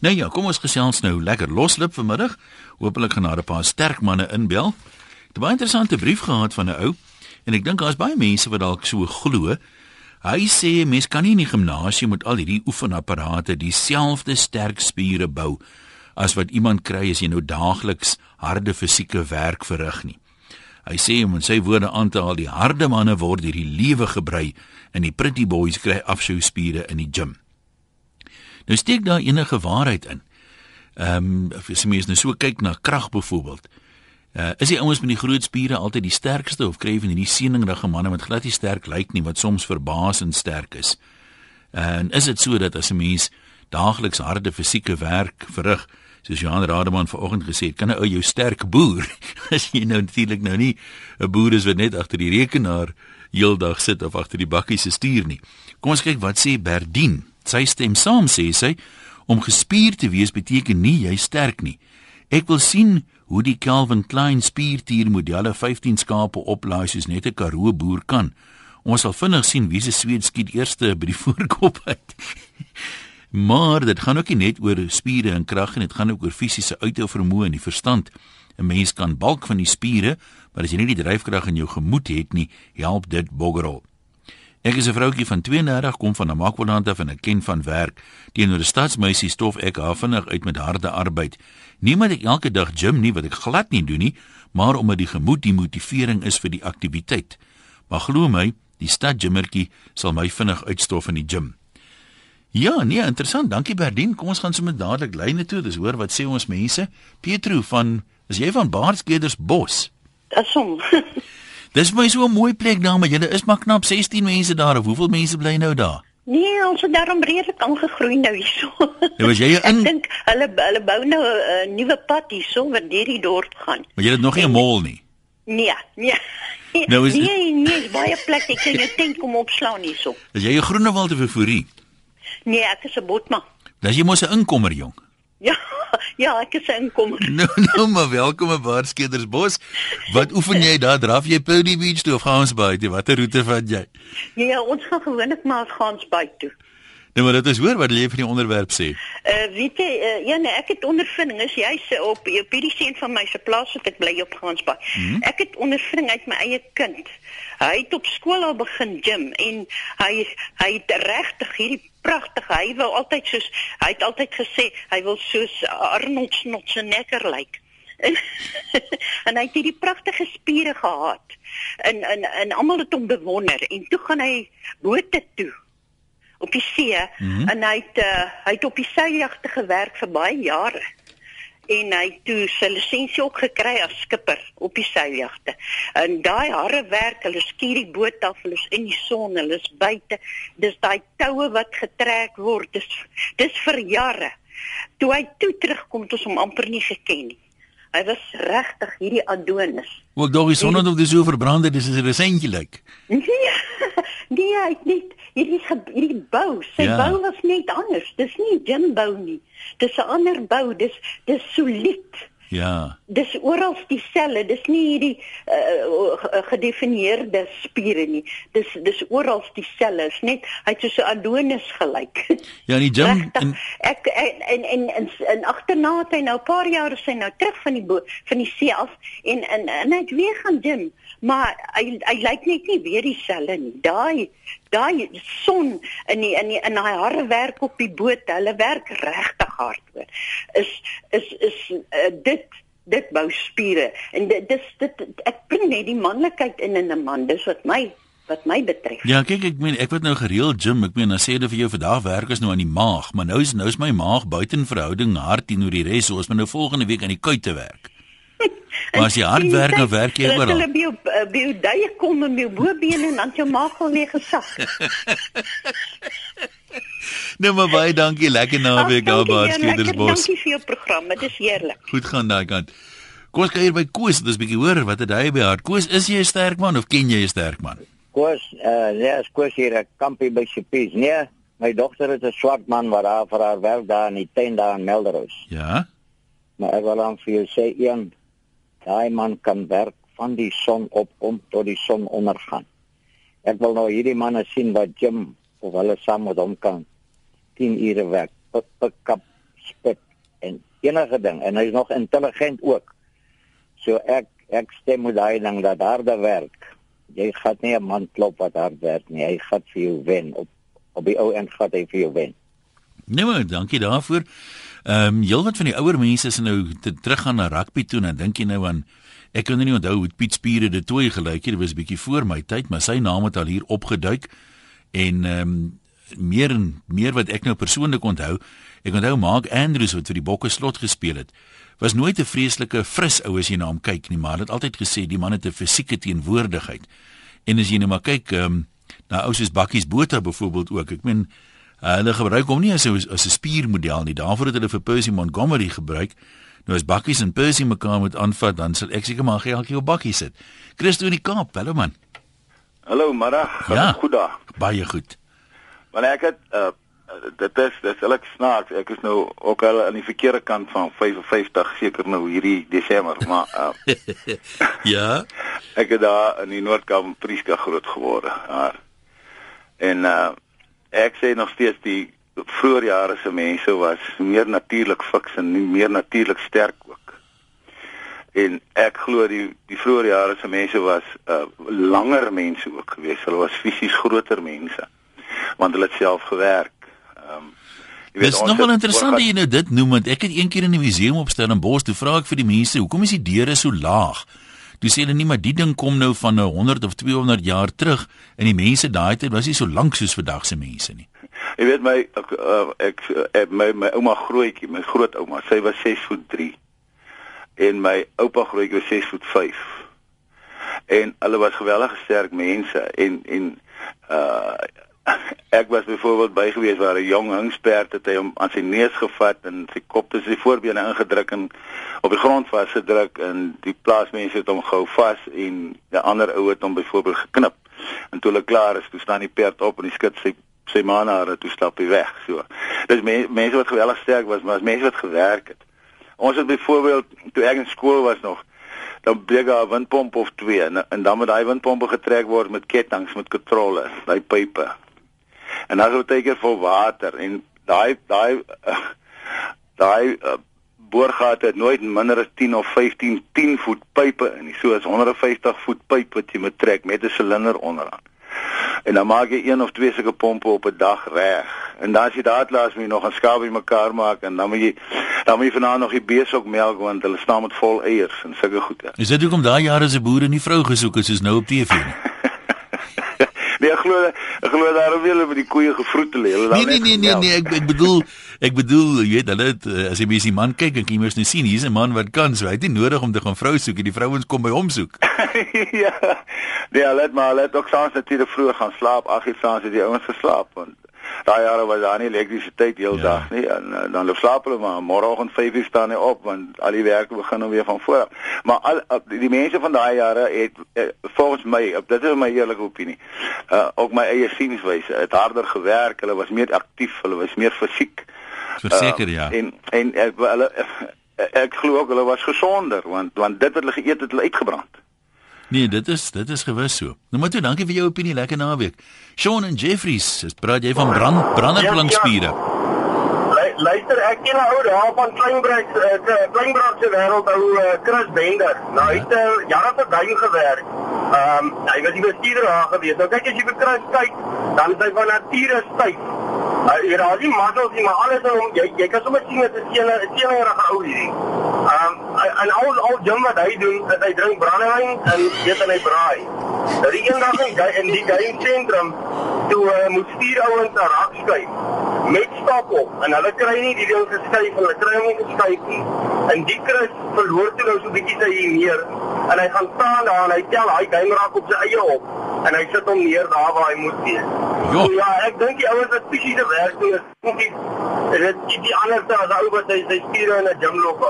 Nou ja, kom ons gesels nou lekker loslip vanmiddag. Hoopelik gaan daar 'n paar sterk manne inbel. Ek het 'n baie interessante brief gehad van 'n ou en ek dink daar's baie mense wat dalk so glo. Hy sê mens kan nie in die gimnasium met al hierdie oefenapparate dieselfde sterk spiere bou as wat iemand kry as jy nou daagliks harde fisieke werk verrig nie. Hy sê om in sy woorde aan te haal, die harde manne word hierdie lewe gebrei en die pretty boys kry afskou spiere in die gim. Nou steek daar enige waarheid in. Ehm um, as jy mens nou so kyk na krag byvoorbeeld. Uh, is die ouens met die groot spiere altyd die sterkste of kry van hierdie seningrige manne wat glad nie sterk lyk nie wat soms verbaasend sterk is? En is dit so dat as 'n mens daagliks harde fisieke werk verrig, soos Johan Rademan vanoggend gesê het, kan 'n ou jou sterk boer as jy nou natuurlik nou nie 'n boer is wat net agter die rekenaar heeldag sit of agter die bakkie se stuur nie. Kom ons kyk wat sê Berdien. Sy stem saam sê sy om gespier te wees beteken nie jy sterk nie. Ek wil sien hoe die Calvin Klein spiertier modelle 15 skape oplaai soos net 'n Karoo boer kan. Ons sal vinnig sien wie se sweet skiet eerste by die voorkop uit. maar dit gaan ook nie net oor spiere en krag en dit gaan ook oor fisiese uithou vermoë en die verstand. 'n Mens kan balk van die spiere, maar as jy nie die dryfkrag in jou gemoed het nie, help dit boggerel. Ek is 'n vroutjie van 32, kom van Namakwaland af en ek ken van werk. Teenoor 'n stadsmeisie stof ek haar vinnig uit met harde arbeid. Niemand ek elke dag gym nie wat ek glad nie doen nie, maar omdat die gemoed die motivering is vir die aktiwiteit. Maar glo my, die stadgymmertjie sal my vinnig uitstof in die gym. Ja, nee, interessant. Dankie Berdien. Kom ons gaan sommer dadelik lyne toe. Dis hoor wat sê ons mense. Pietro van is jy van Baardskeders Bos? Dis hom. Dis my so 'n mooi plek daar, maar julle is maar knap 16 mense daar. Hoeveel mense bly nou daar? Nee, ons het daarom redelik aangegroei nou hierso. Ja, was jy in Ek dink hulle hulle bou nou 'n uh, nuwe pad hierso wat deur die dorp gaan. Maar jy het nog nie 'n mall nie. Nee, nee. Nou is- nee, nee, is baie plek ek kan jou tent kom opslaan hierso. Is jy 'n Groenewald of 'n Fourie? Nee, ek is 'n botma. Dis jy mos 'n inkomer jong. Ja, ja, ek is inkomer. Nou nou maar welkom in Baardskeders Bos. Wat oefen jy daar? Draf jy Pony Beach toe of gaan ons baie toe? Watter roete vat jy? Ja, ons gaan gewoonlik maar gaans by toe. Nou maar dit is hoor wat jy van die onderwerp sê. Uh weet jy, uh, ja nee, ek het ondervinding is jy se op op hierdie seun van my se plaas wat ek bly op Gansbaai. Mm -hmm. Ek het ondervinding uit my eie kind. Hy het op skool al begin gym en hy hy het regtig hierdie pragtig. Hy wou altyd soos hy het altyd gesê hy wil soos Arnold Schwarzenegger lyk. En, en hy het hierdie pragtige spiere gehad. En en en almal het hom bewonder en toe gaan hy bote toe op die see mm -hmm. en hy het uh, hy het op die seiljagte gewerk vir baie jare en hy toe sy lisensie ook gekry as skipper op die seiljagte. En daai harde werk, hulle skuur die boot af, hulle is in die son, hulle is buite. Dis daai toue wat getrek word. Dis dis vir jare. Toe hy toe terugkom het ons hom amper nie geken nie. Hy was regtig hierdie Adonis. Ook dog die son het op die so verbrand het, dis 'n resentjie lyk. Nee, nee, hy het net hierdie hierdie bou, sy Ja. bou was net anders. Dis nie gym bou nie. Dis 'n ander bou. Dis dis solied. Ja. Dis oral dieselfde. Dis nie hierdie uh, gedefinieerde spiere nie. Dis dis oral dieselfde. Is net hy het so Adonis gelyk. Ja, in die gym Regtig. in Ek en en en, en, en agterna het hy nou 'n paar jaar is hy nou terug van die bo, van die see af en en, en hy het weer gaan gym, maar hy hy lyk net nie weer dieselfde nie. Daai daai son in die in die in daai harde werk op die boot, hulle werk regtig hard hoor. Is is is uh, dit dit bou spiere en dit dis dit ek bring net die manlikheid in in 'n man. Dis wat my wat my betref. Ja, kyk ek meen ek word nou gereeld gym. Ek meen dan sê dit vir jou vandag werk is nou aan die maag, maar nou is nou is my maag buite in verhouding hard teenoor die res. So ons moet nou volgende week aan die kuite werk. Maar as jy hard werk, dan werk jy oral. Hulle by jou eh, by jou duie kom en by jou bobene en dan jou maag al weer gesag. Nou maar baie dankie. Lekker naweek daar by Skedersbos. Dankie vir jou program. Dit is heerlik. Goed gaan daai kant. Kom ons kyk hier by Koos. Dis 'n bietjie hoor wat het hy by haar. Koos, is jy 'n sterk man of ken jy 'n sterk man? Koos, uh, nee, as Koos hier 'n kampie by Sipies. Nee, my dogter is 'n swart man wat haar vir haar werk daar in die tent daar in Melderhuis. Ja. Maar ek wil aan vir jou sê een, daai man kan werk van die son opkom tot die son ondergaan. Ek wil nou hierdie manne sien wat gym of hulle saam met hom kan 10 ure werk. Pik pik kap spit en enige ding en hy's nog intelligent ook. So ek ek stem met daai ding dat harde werk. Jy gaan nie 'n man klop wat hard werk nie. Hy gaan vir jou wen op op die ou end gaan hy vir jou wen. Nee maar dankie daarvoor. Ehm um, heelwat van die ouer mense is nou te teruggaan na rugby toe en dink jy nou aan ek kan nie onthou hoe Piet Spiere dit toe gelyk het. Dit was 'n bietjie voor my tyd, maar sy naam het al hier opgeduik en ehm um, meer en meer wat ek nou persoonlik onthou, ek onthou Mark Andrews wat vir die Bokke slot gespeel het. Was nooit 'n vreeslike fris ou as jy na hom kyk nie, maar het altyd gesê die man het 'n fisieke teenwoordigheid. En as jy nou maar kyk, ehm um, na ou soos Bakkies Botha byvoorbeeld ook. Ek meen uh, hulle gebruik hom nie as 'n as 'n spiermodel nie. Daarvoor het hulle vir Percy Montgomery gebruik. Nou as Bakkies en Percy mekaar moet aanvat, dan sal ek seker maar geeltjie op Bakkies sit. Christo in die Kaap, hallo man. Hallo, middag. Ja, goed dag. Baie goed. Want ek het uh dit is dis ek snaaks. Ek is nou ook al aan die verkeerde kant van 55 seker nou hierdie Desember, maar uh Ja. ek het daar in die Noord-Kaap Prieska groot geword. Daar. En uh ek sê nog steeds die vroeë jare se mense was meer natuurlik fiks en meer natuurlik sterk ook. En ek glo die die vroeë jare se mense was uh langer mense ook geweest. Hulle was fisies groter mense want hulle het self gewerk. Ehm um, Dit is nogal interessant dat jy nou dit noem want ek het eendag in die museum op Stellenbosch toe vra ek vir die mense, hoekom is die deure so laag? Toe sê hulle nie maar die ding kom nou van 'n 100 of 200 jaar terug en die mense daai tyd was nie so lank soos vandag se mense nie. Jy weet my ek uh, ek, ek my my ouma grootjie, my grootouma, sy was 6 voet 3 en my oupa grootjie was 6 voet 5. En hulle was geweldig sterk mense en en uh ek was byvoorbeeld by gewees waar 'n jong hingsperd het hy hom aan sy neus gevat en sy kop tussen sy voorbene ingedruk en op die grond vasgedruk en die plaasmense het hom gehou vas en 'n ander ou het hom byvoorbeeld geknip. En toe hulle klaar is, toe staan die perd op en hy skud sy sy manare toe stap hy weg. So. Dis me, mense wat geweldig sterk was, maar as mense wat gewerk het. Ons het byvoorbeeld toe ek in skool was nog dan breek daar 'n windpomp of twee en, en dan moet daai windpompe getrek word met kettinge met kontrole, daai pype en dan sou teken vol water en daai daai daai uh, boorgate het nooit minder as 10 of 15 10 voet pype in nie. So is 150 voet pyp wat jy moet trek met 'n silinder onderaan. En dan maak jy een of twee sulke pompe op 'n dag reg. En dan as jy daad laas moet jy nog 'n skaap by mekaar maak en dan moet jy dan moet jy vanaand nog die beeste melk want hulle staan met vol eiers en sulke goed. Is dit hoekom daai jare se boere nie vrou gesoek het soos nou op TV nie? Nee, ek glo ek glo daarom wil met die koeie gevroetel hê. Nee nee nee nee nee, ek ek bedoel ek bedoel jy weet hulle het, as jy mens die man kyk en jy mos nou sien hier's 'n man wat kan so hy het nie nodig om te gaan vrou soek, die vrouens kom by hom soek. ja. Nee, hulle het maar hulle het ook saans natuurlik vroeg gaan slaap. Ag, jy saans het die ouens geslaap want daai jare was daar nie elektrisiteit heeldag ja. nie en uh, dan loop slaap hulle maar môreoggend 5:00 staan hy op want al die werk begin nou weer van voor af. Maar al die, die mense van daai jare het uh, volgens my dit is my eerlike opinie. Uh ook my eie sienswyse het harder gewerk, hulle was meer aktief, hulle was meer fisiek. Verseker uh, ja. En en ek hulle ek glo ook hulle was gesonder want want dit wat hulle geëet het, hulle uitgebrand. Nee, dit is dit is gewis so. Nou maar toe, dankie vir jou opinie, lekker naweek. Sean en Jeffries, praat jy van brand branderplankspiere? Ja, ja. Luister, ek ken 'n ou daar van Kleinbrug, uh, Kleinbrug se wêreld ou uh, Chris Bender. Nou hy het uh, jare vir duin gewerk. Ehm um, hy was die bestuurder daar gewees. Nou kyk as jy vir Chris kyk, dan is hy van nature styf. Uh, jy raai nie maar alles in hom. Jy jy kan sommer sien dit is 'n seenerige ou hierdie. Ehm um, en al al gym wat hy doen, is hy drink brandewyn en eet en hy braai. Nou die eendag in die in die game sentrum toe uh, moet vier ouens 'n rak skuif met stap op en hulle kry nie die ding geskuif hulle kry hom nie geskuif nie. En die Chris verloor toe nou so bietjie sy neer en hy gaan staan daar en hy tel hy game rak op sy eie op en hy sit hom neer daar waar hy moet wees. Jo. So, ja, ek dink die ouens wat fisiese werk doen is nie dit die, die ander as ou wat sy sy spiere in 'n gym loop.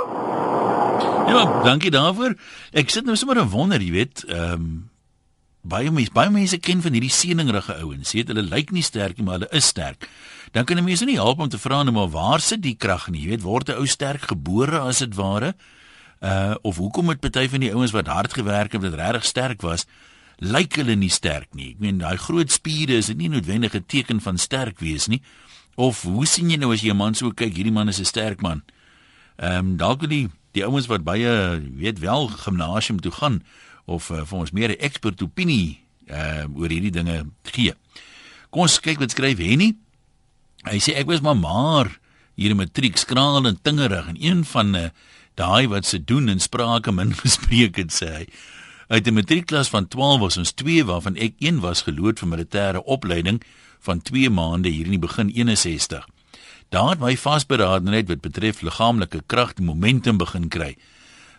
Ja, dankie daarvoor. Ek sit nou sommer en wonder, jy weet, ehm um, baie mense, baie mense ken van hierdie seningrige ouens. Sê hulle lyk nie sterk nie, maar hulle is sterk. Dan kan 'n mens nie help om te vra nou maar waar sit die krag nie? Jy weet, word 'n ou sterk gebore as dit ware? Uh of hoekom het party van die ouens wat hard gewerk het, wat regtig sterk was, lyk hulle nie sterk nie? Ek meen, daai groot spiere is nie noodwendig 'n teken van sterk wees nie. Of hoe sien jy nou as jy 'n man so kyk, hierdie man is 'n sterk man. Ehm um, dalk die die ouens wat baie weet wel gimnasium toe gaan of uh, vir ons meer 'n expert opinie uh, oor hierdie dinge gee. Kom ons kyk wat skryf Henny. Hy sê ek was maar maar hier in matriek skraal en tingerig en een van uh, daai wat se doen en sprake min gespreek het sê hy. Uit die matriekklas van 12 was ons twee waarvan ek een was geloot vir militêre opleiding van 2 maande hier in die begin 61. Daar het my vasberadenheid wat betref liggaamlike krag en momentum begin kry.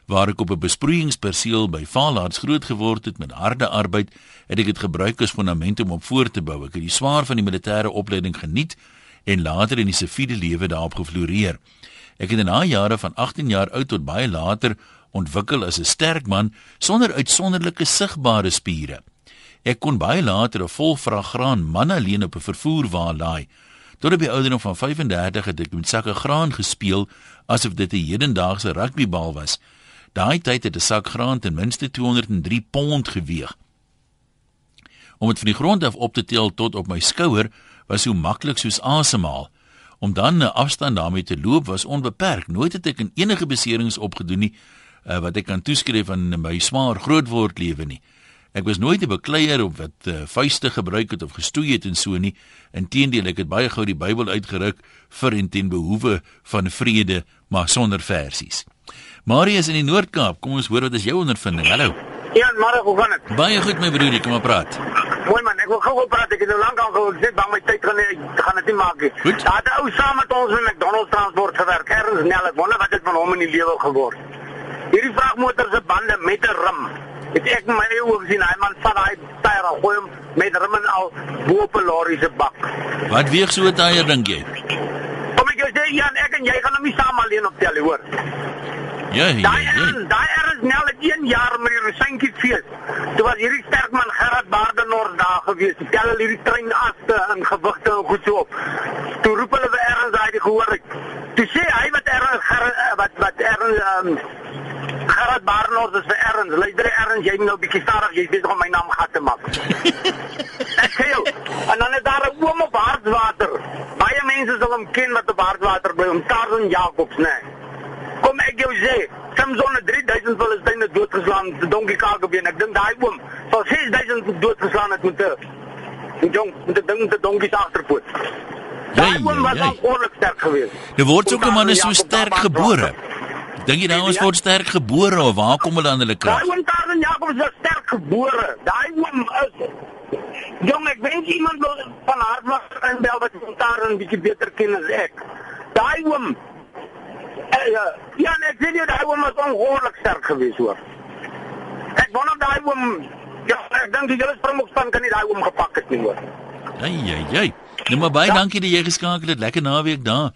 Waar ek op 'n besproeiingsperseel by Vaalaards groot geword het met harde arbeid, het ek dit gebruik as fondament om op voor te bou. Ek het die swaar van die militêre opleiding geniet en later in die siviele lewe daarop gefloreer. Ek het in daai jare van 18 jaar oud tot baie later ontwikkel as 'n sterk man sonder uitsonderlike sigbare spiere. Ek kon baie later 'n vol vrag graan man alleen op 'n vervoerwa laai. Tot op die ouderdom van 35 het ek met sakke graan gespeel asof dit 'n hedendaagse rugbybal was. Daai tyd het 'n sak graan ten minste 203 pond geweg. Om dit van die grond af op te tel tot op my skouer was so maklik soos asemhaal. Om dan 'n afstand daarmee te loop was onbeperk. Nooit het ek in enige beserings opgedoen nie uh, wat ek kan toeskryf aan my swaar grootword lewe nie. Ek was nooit 'n bekleier of wat uh, vuiste gebruik het of gestoei het en so nie. Inteendeel, ek het baie gou die Bybel uitgeruk vir en ten behoewe van vrede, maar sonder versies. Marius in die Noord-Kaap, kom ons hoor wat is jou ondervinding? Hallo. Ja, maar hoe gaan dit? Baie goed my broer, kom maar praat. Mooi man, ek wil gou praat. Ek het nou lank al gou gesê bang my tyd gaan nie gaan dit nie maak nie. Goed. Daar het 'n ou saam met ons in McDonald's transport gewerk. Erns nel, ek wonder wat het van hom in die lewe geword. Hierdie vragmotor se bande met 'n rim. Het ek my eie oë gesien, hy man vat daai tyre al gooi hom met rim en al bo op 'n lorry se bak. Wat weeg so 'n tyre dink jy? Jou sê Jan, ek en jy gaan hom nie saam alleen op tel, hoor. Ja, ja, Daai ja. erns, daai erns nel het 1 jaar met die resyntjie fees. Toe was hierdie sterk man Gerard Baardenor daar gewees. Die tel hulle hierdie trein aste in gewigte en goed so op. Toe roep hulle vir erns daai die gehoor het. Toe sê hy wat erns Gerard wat wat erns um, Gerard Baardenor is vir erns. Luister erns, jy moet nou bietjie stadig, jy's besig om my naam gat te maak. Ek sê jou, en dan is daar 'n oom op Hartswater. Baie mense sal hom ken wat op Hartswater bly, om Tarzan Jacobs, né? Nee. Ek jou sê, Samson het 3000 Filistyne doodgeslaan te Donkie Kagebeen. Ek dink daai oom sal 6000 doodgeslaan het met 'n jong met 'n ding te Donkie se agterpoot. Daai Jai, oom was ongelukkig sterk geweest. Nou word sulke Kom, manne so Jacob, sterk gebore. Dink jy nou ons Ja. word sterk gebore of waar kom hulle aan hulle krag? Daai oom Tarzan Jacobs is sterk gebore. Daai oom is Jong, ek weet iemand wil van Hartwater en bel wat daar 'n bietjie beter ken as ek. Daai oom ja, ja, nee, ek sê jy daai oom was ongehoorlik sterk geweest hoor. Ek wonder of daai oom ja, ek dink die hele springbokspan kan nie daai oom gepak het nie hoor. Ai ai ai. Nou maar baie dankie dat jy geskakel het. Lekker naweek daar.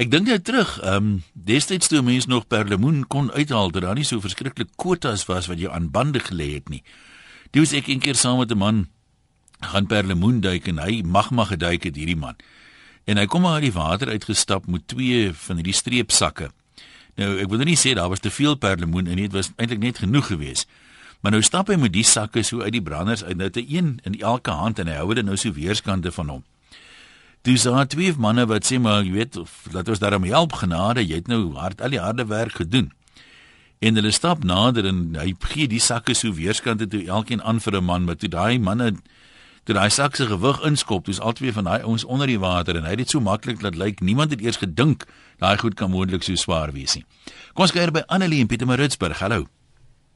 Ek dink nou terug, ehm um, destyds toe mense nog per lemoen kon uithaal dat daar nie so verskriklik kwotas was wat jy aan bande gelê het nie. Toe was ek een keer saam met 'n man gaan per lemoen duik en hy magma geduik het hierdie man. En hy kom maar uit die water uitgestap met twee van hierdie streepsakke. Nou ek wil nou nie sê daar was te veel per lemoen in nie, dit was eintlik net genoeg geweest. Maar nou stap hy met die sakke so uit die branders uit, nou te een in elke hand en hy hou dit nou so weerskante van hom. Dis daar twee manne wat sê maar jy weet of laat ons daarom help genade, jy het nou hard al die harde werk gedoen. En hulle stap nader en hy gee die sakke so weerskante toe elkeen aan vir 'n man, maar toe daai manne toe daai sak se gewig inskop, dis albei van daai ouens onder die water en hy het dit so maklik laat lyk. Niemand het eers gedink daai goed kan moontlik so swaar wees nie. Kom ons kyk by Annelie in Pietermaritzburg. Hallo.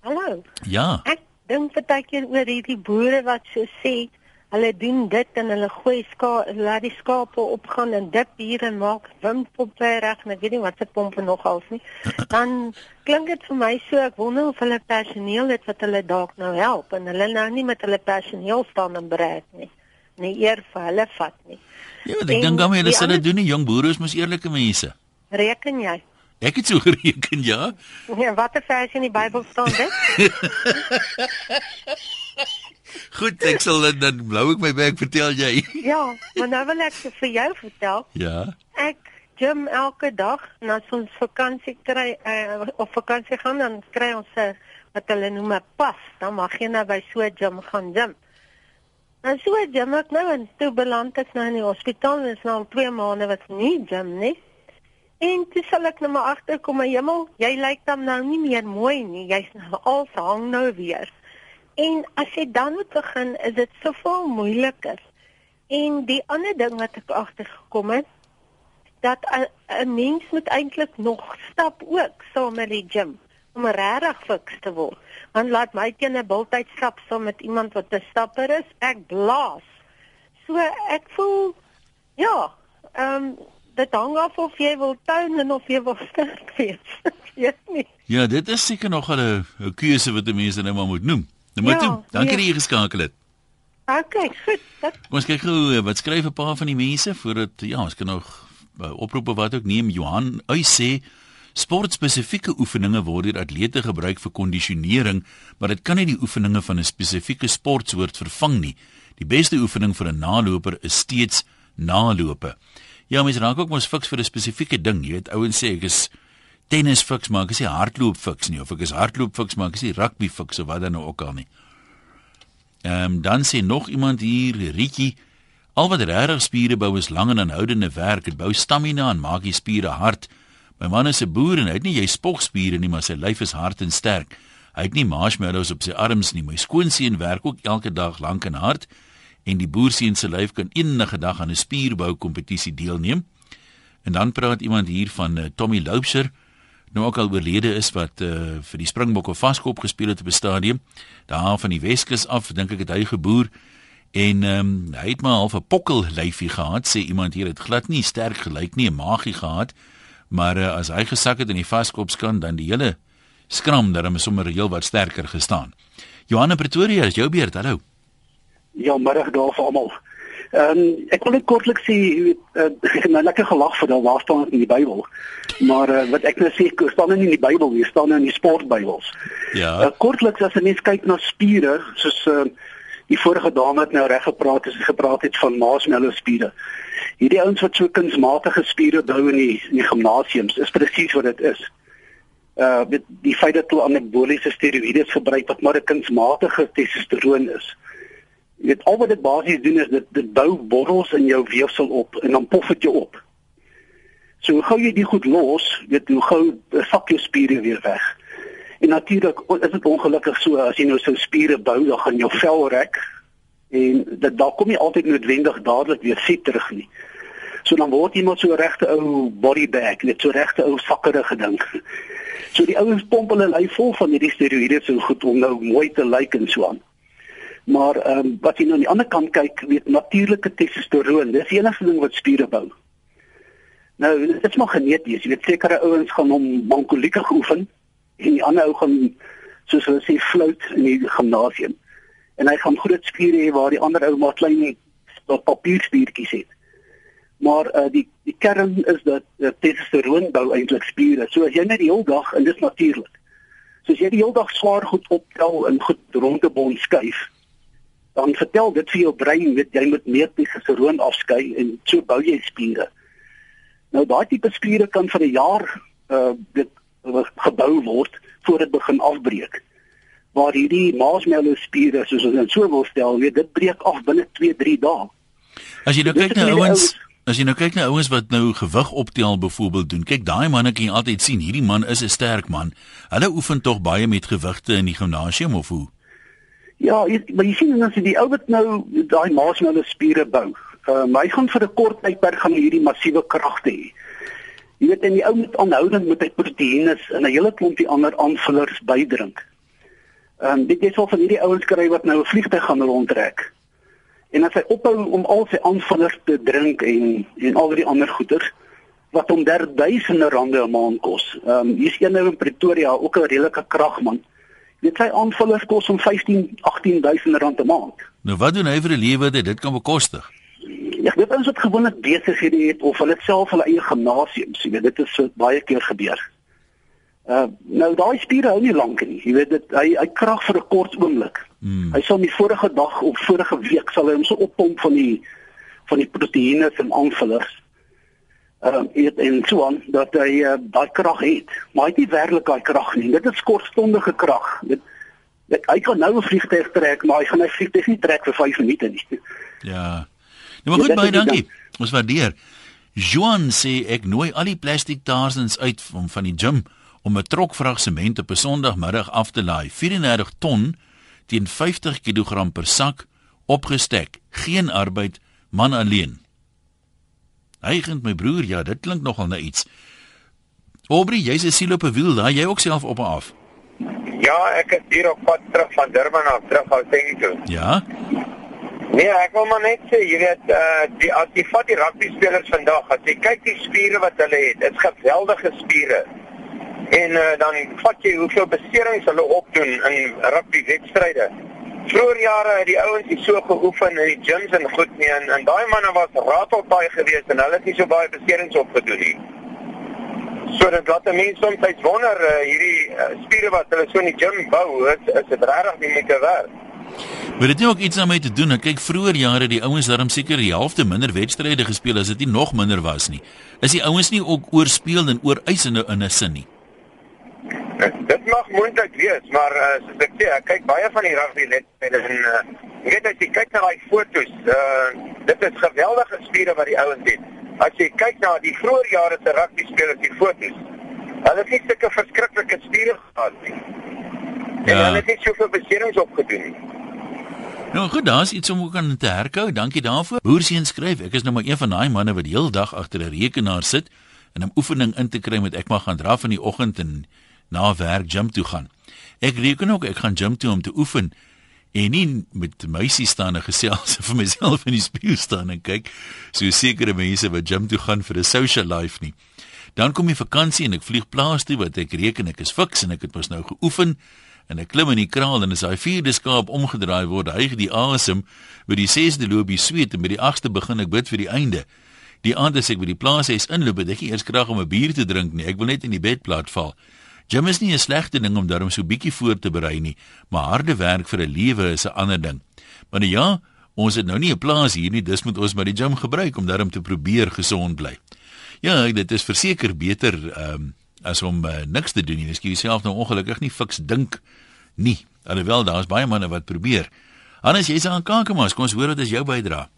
Hallo. Ja. Ek dink partykeer oor hierdie boere wat so sê hulle doen dit en hulle gooi ska laat die skape opgaan en dip hier en maak windpompe reg en ek weet nie wat se pompe nog als nie. Dan klink dit vir my so ek wonder of hulle personeel het wat hulle dalk nou help en hulle nou nie met hulle personeel staan en breek nie. Nee eer vir hulle vat nie. Ja, ek dink dan hulle die sal dit doen nie. Jong boere is mos eerlike mense. Reken jy? Ek het so gereken, ja. Ja, watter vers in die Bybel staan dit? Goed, ek sal dit dan blou ek my bek vertel jy. ja, maar nou wil ek vir jou vertel. Ja. Ek gym elke dag en as ons vakansie kry uh, of vakansie gaan dan kry ons 'n wat hulle noem 'n pas. Dan mag jy nou by so 'n gym gaan gym. Nou so gym ek nou en toe beland ek nou in die hospitaal en is nou al 2 maande wat nie gym nie. En toe sal ek nou maar agterkom, my hemel, jy lyk dan nou nie meer mooi nie. Jy's nou al hang nou weer. En as jy dan moet begin, is dit soveel moeiliker. En die ander ding wat ek agtergekom het, dat 'n mens moet eintlik nog stap ook saam met die gym om regtig fiks te word. Want laat my teen 'n bultyd stap saam met iemand wat 'n stapper is, ek blaas. So ek voel ja, ehm um, dit hang af of jy wil tuin en of jy wil sterk wees. Ja, dit is seker nog 'n 'n keuse wat mense nou maar moet noem. Nou moet ja, dankie nee. dat jy geskakel het. Okay, goed. Dat... Ons kyk gou eh, wat skryf 'n paar van die mense voordat ja, ons kan nog uh, oproepe wat ook neem Johan. Hy sê sportspesifieke oefeninge word deur atlete gebruik vir kondisionering, maar dit kan nie die oefeninge van 'n spesifieke sportsoort vervang nie. Die beste oefening vir 'n naloper is steeds nalope. Ja, mens raak ook mos fiks vir 'n spesifieke ding. Jy weet, ouens sê ek is tennis fiks, maar ek is nie hardloop fiks nie of ek is hardloop fiks, maar ek is nie rugby fiks of wat dan nou ook al nie. Ehm um, dan sê nog iemand hier, Rietjie, al wat regtig spiere bou is lang en aanhoudende werk. Dit bou stamina en maak die spiere hard. My man is 'n boer en hy het nie jy spogspiere nie, maar sy lyf is hard en sterk. Hy het nie marshmallows op sy arms nie. My skoonseun werk ook elke dag lank en hard en die boerseun se lyf kan enige dag aan 'n spierbou kompetisie deelneem. En dan praat iemand hier van uh, Tommy Loubser, nou ook al oorlede is wat uh, vir die Springbokke vaskop gespeel het op 'n stadium daar van die Weskus af, dink ek het hy geboer en um, hy het maar half 'n pokkel lyfie gehad, sê iemand hier het glad nie sterk gelyk nie, 'n magie gehad, maar uh, as hy gesak het in die vaskopskan dan die hele skram daarmee sommer heel wat sterker gestaan. Johanna Pretoria, is jou beurt. Hallo. Ja, middag daar vir almal. Ehm um, ek wil net kortliks sê uh, ek het nou lekker gelag vir daai waar staan in die Bybel. Maar uh, wat ek nou sê, staan nie in die Bybel nie, staan in die sportbybels. Ja. Uh, kortliks as 'n mens kyk na spiere, soos uh, die vorige dame het nou reg gepraat het, gepraat het van marshmallow spiere. Hierdie ouens wat so kunsmatige spiere bou in die in die gimnasiums, is presies wat dit is. Uh die, die feit dat hulle anaboliese steroïde gebruik wat maar 'n kunsmatige testosteron is. Jy weet al wat dit basies doen is dit dit bou borrels in jou weefsel op en dan pof dit jou op. So hoe gou jy dit goed los, weet hoe gou sak jou spiere weer weg. En natuurlik is dit ongelukkig so as jy nou so spiere bou, dan gaan jou vel rek en dit daar kom nie altyd noodwendig dadelik weer fit terug nie. So dan word iemand so regte ou body bag, net so regte ou sakkerige ding. So die ouens pomp hulle lyf vol van hierdie steroïde so goed om nou mooi te lyk en so aan. Maar ehm um, wat jy nou aan die ander kant kyk, weet natuurlike testosteron, dis die enigste ding wat spiere bou. Nou, dit is maar geneties. Jy weet sekere ouens gaan hom mankolieke oefen en die ander ou gaan soos hulle sê flout in die gimnasium. En hy gaan groot spiere hê waar die ander ou maar klein papierspiertjies het. Maar uh, die die kern is dat uh, testosteron bou eintlik spiere. So as jy net die hele dag en dis natuurlik. So as jy die hele dag swaar goed optel en goed rondebond skuif, dan vertel dit vir jou brein weet jy moet meer testosteron afskei en so bou jy spiere. Nou daai tipe spiere kan vir 'n jaar uh dit gebou word voor dit begin afbreek. Maar hierdie marshmallow spiere soos ons dit so wil stel, weet dit breek af binne 2-3 dae. As jy nou kyk na ouens As jy nou kyk na ouens wat nou gewig optel byvoorbeeld doen, kyk daai manne kan jy altyd sien, hierdie man is 'n sterk man. Hulle oefen tog baie met gewigte in die gimnasium of hoe? Ja, jy, maar jy sien as jy die ou wat nou daai marshmallow spiere bou, uh, hy gaan vir 'n kort tydperk gaan hierdie massiewe kragte hê. Jy weet en die ou moet aanhoudend met hy proteïene en 'n hele klompie ander aanvullers bydrink. Ehm um, dit is al van hierdie ouens kry wat nou 'n vliegtyg gaan rondtrek. En as hy ophou om al sy aanvullers te drink en en al die ander goeders wat hom derduisende rande 'n maand kos. Ehm um, hier's een nou in Pretoria, ook 'n redelike kragman. Dit sy aanvullers kos om 15 18000 rand 'n maand. Nou wat doen hy vir 'n lewe dat dit kan bekostig? Ja, dit is wat gewoonlik besighede het of hulle self hulle eie gimnasiums, jy weet dit is baie keer gebeur. Uh nou daai spiere hou nie lank nie. Jy weet dit hy hy krag vir 'n kort oomblik. Hmm. Hy sal die vorige dag of vorige week sal hy hom so oppomp van die van die proteïene en aanvullers ehm uh, en so aan dat hy uh, daai krag het. Maar hy het nie werklik daai krag nie. Dit is kortstondige krag. Dit Ek, hy kan nou 'n vliegtyg trek, maar hy gaan hy vliegtyg nie trek vir 5 minute nie. Ja. Nou maar goed Ja, dit baie dankie. Ons waardeer. Joan sê ek nooi al die plastiek tarsens uit van van die gym om 'n trokvrag sement op 'n Sondagmiddag af te laai. 34 ton teen 50 kg per sak opgestek. Geen arbeid, man alleen. Gaan my broer, ja, dit klink nogal na iets. Aubrey, jy's 'n siel op 'n wiel, daai jy ook self op en af. Ja, ek is hier op pad terug van Durban af, terug van Senging toe. Ja? Nee, ek wil maar net sê, jy weet, uh die as jy vat die rugby spelers vandag, as jy kyk die spiere wat hulle het, dit's geweldige spiere. En uh dan vat jy hoeveel beserings hulle opdoen in rugby wedstryde. Vroeger jare het die ouens hier so geoefen in die gyms en goed nie en, en daai manne was ratelpaai geweest en hulle het nie so baie beserings opgedoen nie. So dit laat 'n mens soms wonder uh, hierdie uh, spiere wat hulle so in die gym bou, is dit regtig nie moeite werd. Maar dit het ook iets daarmee te doen. Ek kyk vroeër jare die ouens daarom seker die helfte minder wedstryde gespeel as dit nie nog minder was nie. Is die ouens nie ook oorspeel en oor eis in 'n in 'n sin nie? Dit mag moontlik wees, maar uh, soos ek sê, ek kyk baie van die rugby wedstryde en uh, jy weet as jy kyk na daai fotos, uh, dit is geweldige spiere wat die ouens het. As jy kyk na die vroeë jare se rugby spelers, die fotos, hulle het nie sulke verskriklike spiere gehad nie. En Ja. hulle het nie soveel beserings opgedoen nie. Nou goed, daar's iets om ook aan te herkou. Dankie daarvoor. Boerseun skryf, ek is nou maar een van daai manne wat die hele dag agter 'n rekenaar sit en 'n oefening in te kry met ek mag gaan draf in die oggend en na werk gym toe gaan. Ek reken ook ek gaan gym toe om te oefen en nie met meisies staan en gesels vir myself in die spieël staan en kyk so sekere mense wat gym toe gaan vir 'n social life nie. Dan kom die vakansie en ek vlieg plaas toe wat ek reken ek is fiks en ek het mos nou geoefen en ek klim in die kraal en as hy vierde skaap omgedraai word, hyg die asem, by die sesde loop die sweet en by die agste begin ek bid vir die einde. Die aand as ek by die plaashuis inloop, het ek eers krag om 'n bier te drink nie. Ek wil net in die bed plat val. Gym is nie 'n slegte ding om daarom so bietjie voor te berei nie, maar harde werk vir 'n lewe is 'n ander ding. Maar nou ja, ons het nou nie 'n plaas hier nie, dis moet ons maar die gym gebruik om daarom te probeer gesond bly. Ja, dit is verseker beter ehm um, as om uh, niks te doen nie. Ek jouself nou ongelukkig nie fiks dink nie. Alhoewel daar's baie manne wat probeer. Hannes, jy's aan Kakamas. Kom ons hoor wat is jou bydrae.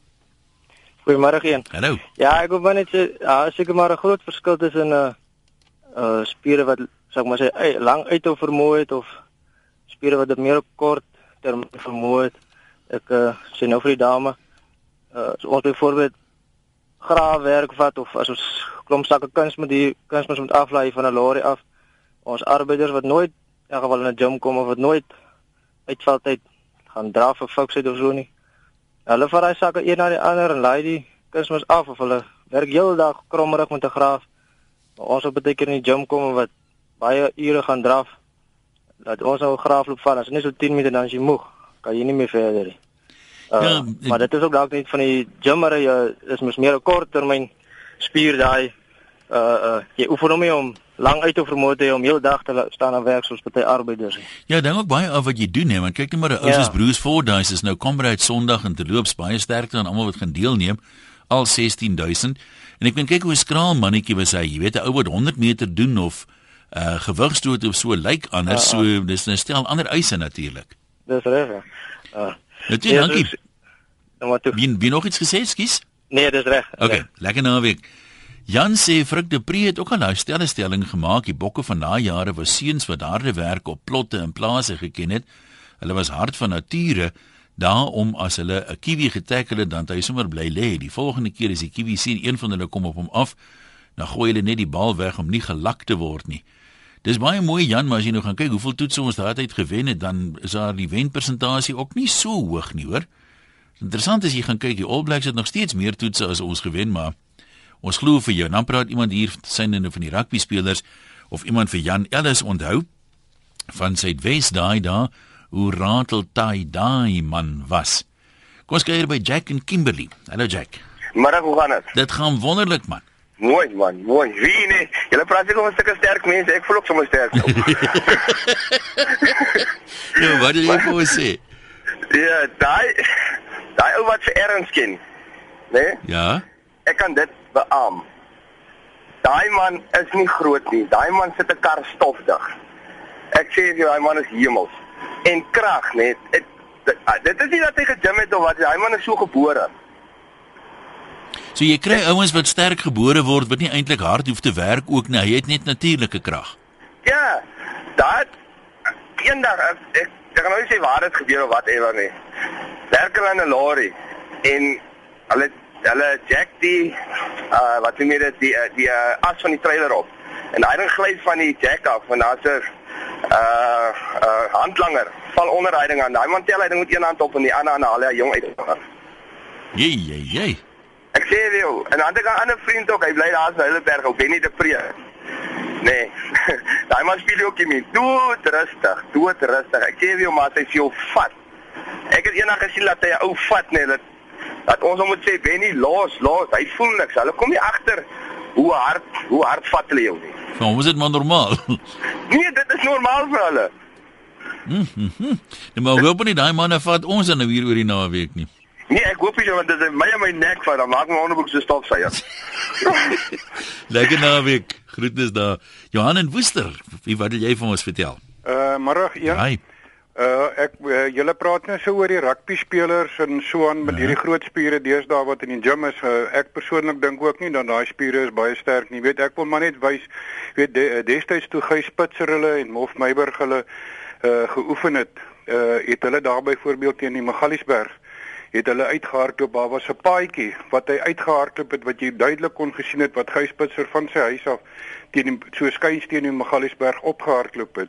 Goeiemôre een. Hallo. Ja, ek maar net sê, ja, seker maar 'n groot verskil tussen 'n uh, uh spiere wat sê maar sê ey, lang uithou vermoë het of spiere wat meer op kort termyn vermoë het. Ek uh, sê nou vir die dame, uh so ons byvoorbeeld graafwerk vat of as ons klomp sakke kuns met die kunsmis moet aflaai van 'n lorry af. Ons arbeiders wat nooit in geval in 'n gym kom of wat nooit uitvaltyd gaan dra vir fokusheid of so nie. Hulle vat daai sakke een na die ander en laai die kunsmis af of hulle werk heeldag krommerig met 'n graaf. Maar ons op baie keer in die gym kom wat baie ure gaan draf. Dat ons nou graafloop vat, as net so 10 minute dan as jy moeg, kan jy nie meer verder nie. Uh, Ja, maar dit is ook dalk net van die gymmer jy is mos meer 'n korttermyn spier daai uh uh jy oefen hom nie om lang uit te vermoë te hê om heel dag te staan en werk soos baie arbeiders. Ja, dink ook baie af wat jy doen hè, want kyk net maar ou Ja. soos Bruce Fordyce is nou Comrade Sondag en te loops baie sterkte aan almal wat gaan deelneem, al 16000. En ek meen kyk hoe skraal mannetjie was hy, jy weet 'n ou wat 100 meter doen of uh gewigstoot of so lyk anders, Ja, so dis 'n stel ander eise natuurlik. Dis reg. Ja. Uh, Nou, toe, Ja, dankie. dus- nou maar toe. Wie wie nog iets gesê, skus? Nee, dis reg. Okay, Reg. lekker naweek. Jan sê Frik de Pre het ook al 'n stelling gemaak. Die bokke van daai jare was seuns wat harde werk op plotte en plase geken het. Hulle was hard van nature. Daarom as hulle 'n kiwi getackle het, dan het hy sommer bly lê. Die volgende keer as die kiwi sien een van hulle kom op hom af, dan gooi hulle net die bal weg om nie gelak te word nie. Dis baie mooi Jan, maar as jy nou gaan kyk hoeveel toetse ons daardie tyd gewen het, dan is daar die wenpersentasie ook nie so hoog nie, hoor. Interessant as jy gaan kyk, die All Blacks het nog steeds meer toetse as ons gewen, maar ons glo vir jou. Dan praat iemand hier synende van die rugby spelers of iemand vir Jan Ellis onthou van Suidwes daai daar hoe ratel taai daai man was. Kom ons kyk hier by Jack en Kimberley. Hallo Jack. Maar hoe gaan dit? Dit gaan wonderlik man. Mooi man, mooi. Wie nee, julle praat seker van sulke sterk mense. Ek voel ook sommer sterk. Ja, wat wil jy vir ons sê? ja, daai daai ou wat vir erns ken. Né? Nee? Ja. Ek kan dit beamoen. Daai man is nie groot nie. Daai man sit 'n kar stofdig. Ek sê vir jou, daai man is hemels. en krag, net. Dit, dit, dit is nie dat hy gegym het of wat, hy man is so gebore. So jy kry ouens wat sterk gebore word wat nie eintlik hard hoef te werk ook nie. Hy het net natuurlike krag. Ja. Dat eendag ek ek, ek kan nou nie sê waar dit gebeur of wat ewer nie. Werk hulle in 'n lorry en hulle hulle jack die uh wat noem jy dit die uh, die uh, as van die trailer op. En hy ding gly van die jack af en daar's 'n uh uh handlanger val onder hy ding aan. Daai man tel hy ding met een hand op en die ander aan haal hy jong uit. Jee, jee, jee. Ek sê vir jou, en dan het ek 'n ander vriend ook, hy bly daar in Heidelberg, op Benny de Pre. Nee. Daai man speel ook nie. Dood rustig, dood rustig. Ek sê vir jou, maar hy sê jou vat. Ek het eendag gesien dat hy 'n ou vat nee, dat dat ons hom moet sê Benny, los, los. Hy voel niks. Hulle kom nie agter hoe hard hoe hard vat hulle jou nie. Van was dit maar normaal. Nee, dit is normaal vir hulle. Mhm. Net maar hoop nie daai manne vat ons dan nou hier oor die naweek nie. Nee, ek hoop nie want dit is my en my nek van dan maak my onderbroek so stofsuier. Lekker naweek. Groetnis daar. Johan en Woester, wie wat wil jy vir ons vertel? Uh middag een. Hi. Uh ek uh, julle praat nou so oor die rugby spelers en so aan met Ja. hierdie groot spiere deesdae wat in die gym is. Uh, ek persoonlik dink ook nie dat daai spiere is baie sterk nie. Weet ek wil maar net wys weet de, uh, destyds toe Gys Spitzer hulle en Mof Meiburg hulle uh geoefen het, uh het hulle daar byvoorbeeld teen die Magaliesberg het hulle uitgehardloop. Daar was 'n paadjie wat hy uitgehardloop het wat jy duidelik kon gesien het wat Gys Spitzer van sy huis af teen die so skuins teen die Magaliesberg opgehardloop het.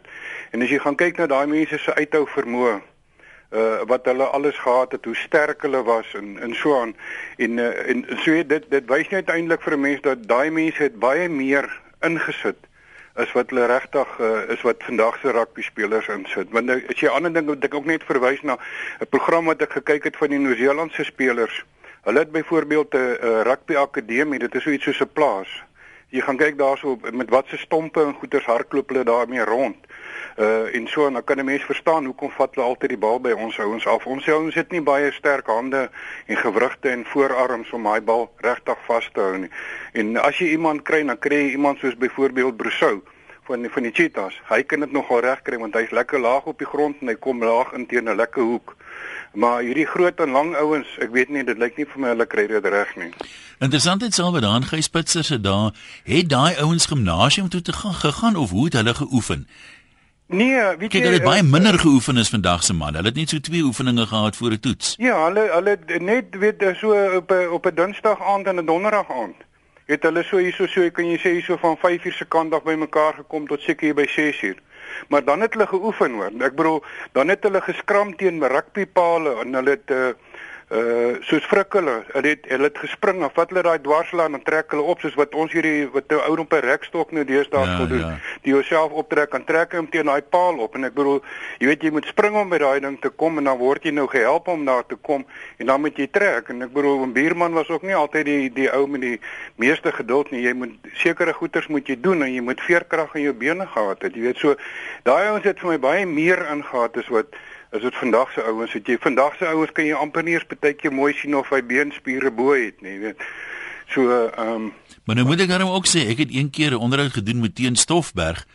En as jy gaan kyk na daai mense se uithou vermoë uh wat hulle alles gehad het, hoe sterk hulle was en en so aan en uh, en so dit dit wys net eintlik vir 'n mens dat daai mense het baie meer ingesit is wat hulle regtig uh, is wat vandag se rugby spelers insit. Want nou, as jy ander ding wat ek ook net verwys na 'n program wat ek gekyk het van die Nieu-Seelandse spelers. Hulle het byvoorbeeld 'n uh, rugby akademie, dit is so iets soos 'n plaas. Jy gaan kyk daarso met watse stompe en goeters hardloop hulle daarmee rond. Uh en so en dan kan 'n mens verstaan hoekom vat hulle altyd die bal by ons ouens af. Ons ouens het nie baie sterk hande en gewrigte en voorarms om daai bal regtig vas te hou nie. En as jy iemand kry, dan kry jy iemand soos byvoorbeeld Brosou van die, van die Cheetahs. Hy kan dit nogal reg kry want hy's lekker laag op die grond en hy kom laag in teen 'n lekker hoek. Maar hierdie groot en lang ouens, ek weet nie, dit lyk nie vir my hulle kry dit reg nie. Interessantheid sal wat daan Gys Spitzer se dae, het daai ouens gimnasium toe te gaan gegaan of hoe het hulle geoefen? Nee, weet Kyk, jy hulle het baie minder geoefen as vandag se man. Hulle het net so twee oefeninge gehad voor 'n toets. Ja, hulle hulle net weet so op 'n op 'n Dinsdag aand en 'n Donderdag aand. Het hulle so hierso so kan jy sê hierso van 5 uur se kant af bymekaar gekom tot seker hier by 6 uur. Maar dan het hulle geoefen hoor. Ek bedoel, dan het hulle geskram teen rugbypale en hulle het uh uh soos frik hulle, hulle het hulle het gespring en vat hulle daai dwarslaan en trek hulle op soos wat ons hierdie wat 'n ou op 'n rekstok nou deesdae Ja, wil doen. ja. Die jouself optrek en trek hom teen daai paal op en ek bedoel, jy weet jy moet spring om by daai ding te kom en dan word jy nou gehelp om daar te kom en dan moet jy trek en ek bedoel 'n buurman was ook nie altyd die die ou met die meeste geduld nie. Jy moet sekere goeders moet jy doen en jy moet veerkrag in jou bene gehad het. Jy weet so daai ouens het vir my baie meer ingehaat as wat as dit vandag se ouens het jy vandag se ouens kan jy amper nie eens baie keer mooi sien of hy beenspiere bo het nie, weet. So ehm um, Maar nou moet ek daarom ook sê, ek het een keer 'n onderhoud gedoen met Teen Stoffberg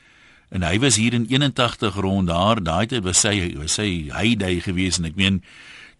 en hy was hier in 81 rond daar, daai tyd was sy was sy heyday gewees en ek meen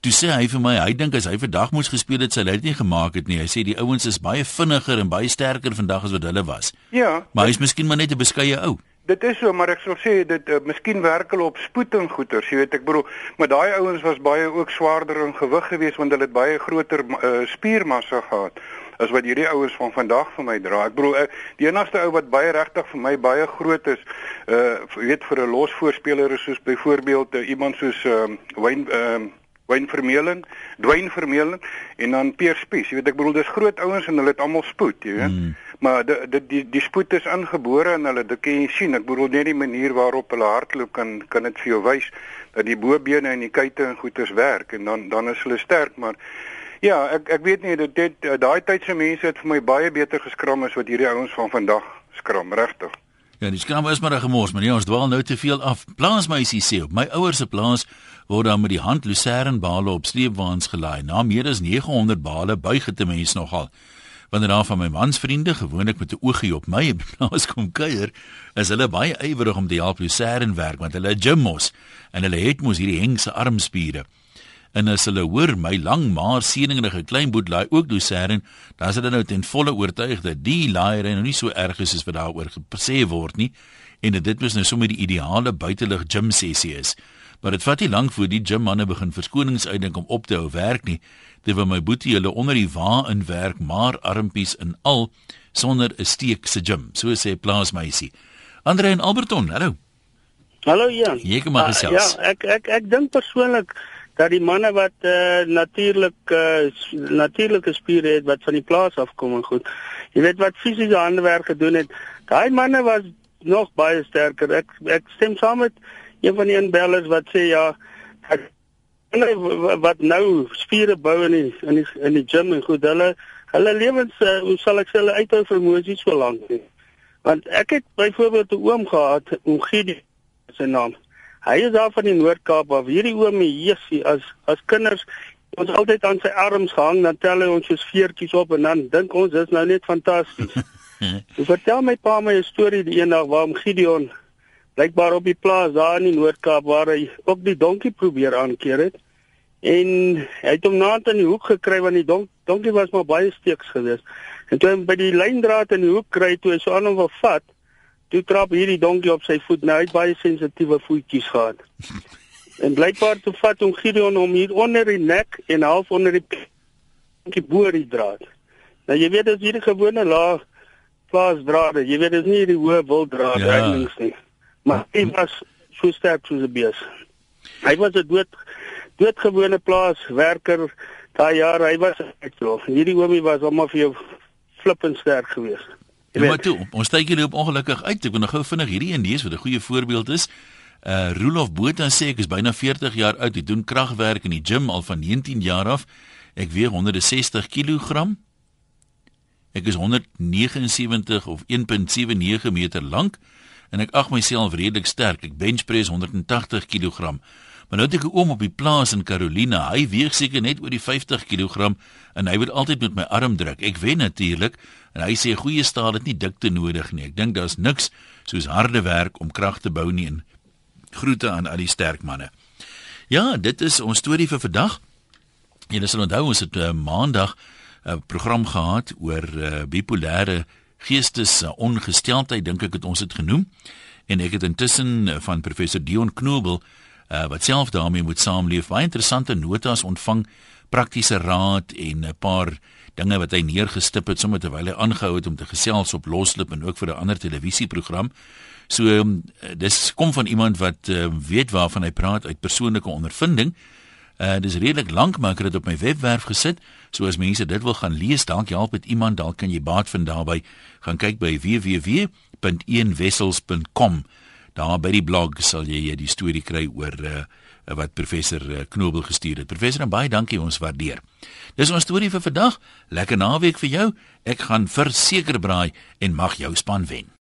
toe sê hy vir my, hy dink as hy vandag moes gespeel het, sou hy dit nie gemaak het nie. Hy sê die ouens is baie vinniger en baie sterker vandag as wat hulle was. ja, Maar hy's miskien maar net 'n beskeie ou. Dit is so, maar ek sal sê dit uh, miskien werk hulle op spoed en goeters, jy weet ek bedoel, maar daai ouens was baie ook swaarder in gewig geweest want hulle het baie groter uh, spiermassa gehad as wat hierdie ouens van vandag vir my dra. Ek bedoel uh, die enigste ou wat baie regtig vir my baie groot is, uh weet vir 'n losvoorspeler is soos byvoorbeeld uh, iemand soos ehm uh, Wayne ehm uh, Wayne Vermeulen, Dwayne Vermeulen en dan Pierre Spies. Jy weet ek bedoel dis groot ouens en hulle het almal spoed, jy weet. Mm. Maar die die die die spoed is ingebore in hulle. Dit kan jy sien. Ek bedoel net die manier waarop hulle hardloop kan kan dit vir jou wys dat die bobene en die kuite en goeters werk en dan dan is hulle sterk, maar ja, ek ek weet nie dit dit daai tyd se mense het vir my baie beter geskram as wat hierdie ouens van vandag skram, regtig. Ja, die skram is maar 'n gemors, maar nee, ons dwaal nou te veel af. Plaasmeisie sê op my ouers se plaas word dan met die hand lucernbale op sleepwaens gelaai. Na meer as 900 bale buig dit 'n mens nogal. Wanneer daar van my mansvriende gewoonlik met 'n oogie op my plaas kom kuier, is hulle baie ywerig om te help Lucerne werk want hulle gym mos en hulle het mos hierdie hengse armspiere. En as hulle hoor my lang maar seëningrige klein boet laai ook Lucerne, dan is hulle nou ten volle oortuig dat die laaier nou nie so erg is as wat daaroor gesê word nie en dit mos nou sommer die ideale buitelug gym sessie is. Maar dit vat nie lank voor die gym manne begin verskonings uitdink om op te hou werk nie. Terwyl my boetie hulle onder die wa in werk maar armpies in al sonder 'n steek se gym so sê plaasmeisie Andre en Alberton hallo. Hallo Jan. Jy kom maar uh, gesels. Ja ek ek ek dink persoonlik dat die manne wat uh, natuurlik uh, natuurlike spiere het wat van die plaas afkom en goed jy weet wat fisiese handewerk gedoen het daai manne was nog baie sterker. Ek ek stem saam met een van die inbellers wat sê ja ek wat nou spiere bou in die in die in die gym en goed. Hulle hulle lewens uh, hoe sal ek sê hulle uithou vermoë so lank nie. Want ek het byvoorbeeld 'n oom gehad oom Gideon sy naam. Hy is daar van die Noord-Kaap af hierdie oom Jessie as as kinders ons altyd aan sy arms gehang dan tel hy ons soos veertjies op en dan dink ons dis nou net fantasties Ek vertel my pa my 'n storie die eendag waar om Gideon blykbaar op die plaas daar in die Noord-Kaap waar hy ook die donkie probeer aankeer het. En hy het hom naant in die hoek gekry want die donk, donkie was maar baie steeks geweest. En toe hy by die lyndraad in die hoek kry toe hy so aan hom wil vat, toe trap hierdie donkie op sy voet. Nou hy het baie sensitiewe voetjies gehad. en blykbaar toe vat hom Gideon hom hier onder die nek en half onder die donkie bo die draad. Nou jy weet as hierdie gewone laag plaasdrade, jy weet dis nie die hoë wilddraad Ja. reddings nie. Maar hy was so sterk soos 'n bees. Hy was 'n dood doodgewone plaaswerker daai jaar. Hy was uitloop. Hierdie oomie was almal vir jou flippend sterk geweest. Ja, maar toe, ons tyd loop ongelukkig uit. Ek wil nou gou vinnig hierdie een lees wat 'n goeie voorbeeld is. Uh Rolof Botha sê ek is byna 40 jaar oud. Ek doen kragwerk in die gym al van 19 jaar af. Ek weeg 160 kg. Ek is 179 of 1.79 meter lank en ek ag myself redelik sterk. Ek benchpress 180 kg. Maar nou het ek 'n oom op die plaas in Carolina. Hy weeg seker net oor die 50 kg en hy wil altyd met my arm druk. Ek wen natuurlik en hy sê goeie staal het nie dikte nodig nie. Ek dink daar's niks soos harde werk om krag te bou nie en groete aan al die sterk manne. Ja, dit is ons storie vir vandag. Julle sal onthou ons het uh, maandag 'n uh, program gehad oor uh, bipolêre geestes uh, ongesteldheid dink ek het ons dit genoem. En ek het intussen uh, van professor Dion Knobel uh, wat self daarmee moet saamleef baie interessante notas ontvang praktiese raad en 'n paar dinge wat hy neergestip het sommer terwyl hy aangehou het om te gesels op loslip en ook vir 'n ander televisieprogram. So um, dis kom van iemand wat uh, weet waarvan hy praat uit persoonlike ondervinding. Uh dis redelik lank maar ek het dit op my webwerf gesit. So as mense dit wil gaan lees, dalk help dit iemand, dalk kan jy baat vind daarbey. Gaan kyk by www.eenwessels.com. Daar by die blog sal jy die storie kry oor uh wat professor uh, Knobel gestuur het. Professor, baie dankie, ons waardeer. Dis ons storie vir vandag. Lekker naweek vir jou. Ek gaan verseker braai en mag jou span wen.